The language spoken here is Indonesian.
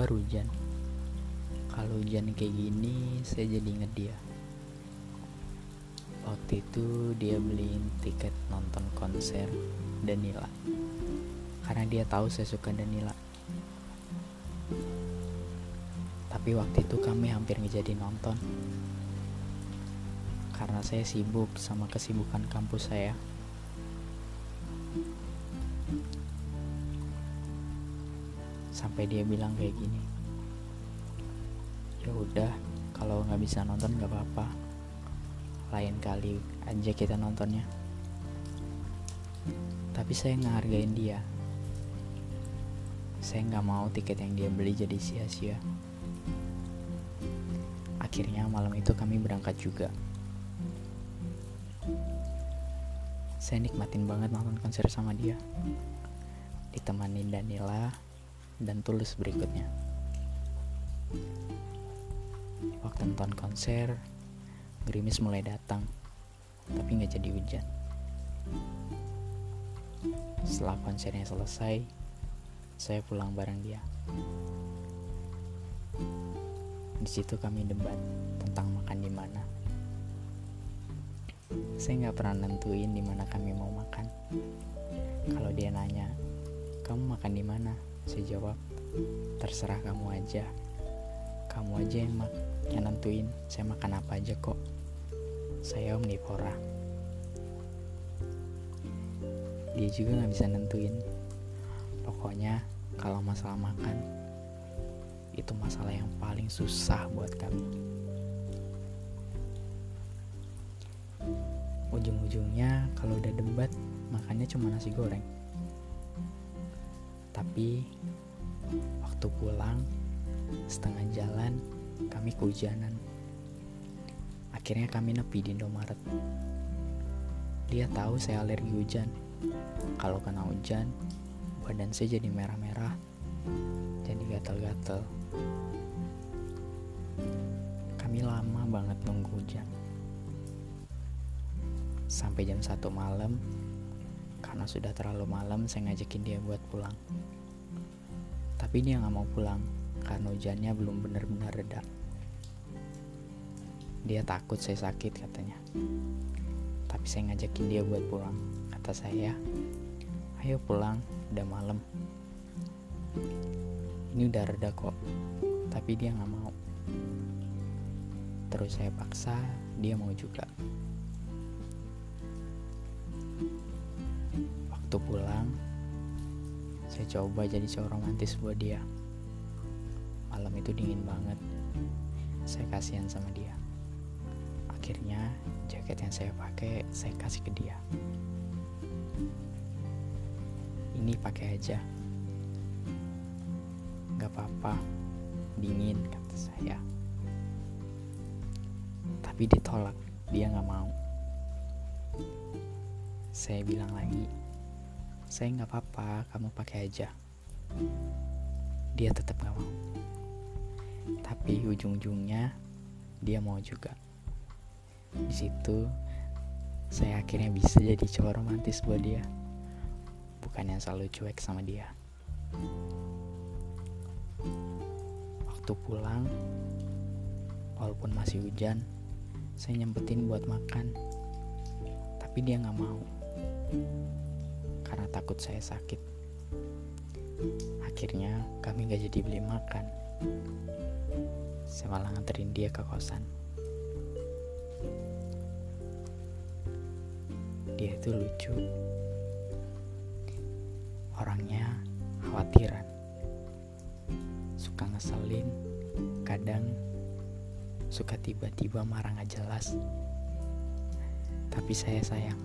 keluar hujan. Kalau hujan kayak gini, saya jadi inget dia. Waktu itu dia beliin tiket nonton konser Danila. Karena dia tahu saya suka Danila. Tapi waktu itu kami hampir nggak jadi nonton. Karena saya sibuk sama kesibukan kampus saya. Sampai dia bilang kayak gini. Ya udah, kalau nggak bisa nonton nggak apa-apa. Lain kali aja kita nontonnya. Tapi saya ngehargain dia. Saya nggak mau tiket yang dia beli jadi sia-sia. Akhirnya malam itu kami berangkat juga. Saya nikmatin banget nonton konser sama dia. Ditemani Danila dan Tulus berikutnya. Waktu nonton konser, gerimis mulai datang, tapi nggak jadi hujan. Setelah konsernya selesai, saya pulang bareng dia. Di situ kami debat tentang makan di mana. Saya nggak pernah nentuin di mana kami mau makan. Kalau dia nanya, kamu makan di mana? Saya jawab, terserah kamu aja. Kamu aja yang mak yang nentuin saya makan apa aja kok. Saya omnivora. Dia juga nggak bisa nentuin. Pokoknya kalau masalah makan itu masalah yang paling susah buat kami. Ujung-ujungnya kalau udah debat makannya cuma nasi goreng. Tapi waktu pulang setengah jalan kami kehujanan. Akhirnya kami nepi di Indomaret. Dia tahu saya alergi hujan. Kalau kena hujan, badan saya jadi merah-merah, jadi gatal-gatal. Kami lama banget nunggu hujan. Sampai jam 1 malam, karena sudah terlalu malam saya ngajakin dia buat pulang. Tapi dia nggak mau pulang karena hujannya belum benar-benar reda. Dia takut saya sakit katanya. Tapi saya ngajakin dia buat pulang. Kata saya, ayo pulang, udah malam. Ini udah reda kok, tapi dia nggak mau. Terus saya paksa, dia mau juga. Waktu pulang, saya coba jadi cowok romantis buat dia. Malam itu dingin banget. Saya kasihan sama dia. Akhirnya jaket yang saya pakai saya kasih ke dia. Ini pakai aja. Gak apa-apa, dingin kata saya. Tapi ditolak, dia gak mau. Saya bilang lagi, saya nggak apa-apa, kamu pakai aja. Dia tetap gak mau. Tapi ujung-ujungnya dia mau juga. Di situ saya akhirnya bisa jadi cowok romantis buat dia. Bukan yang selalu cuek sama dia. Waktu pulang, walaupun masih hujan, saya nyempetin buat makan. Tapi dia nggak mau takut saya sakit. Akhirnya kami gak jadi beli makan. Saya malah nganterin dia ke kosan. Dia itu lucu. Orangnya khawatiran. Suka ngeselin, kadang suka tiba-tiba marah gak jelas. Tapi saya sayang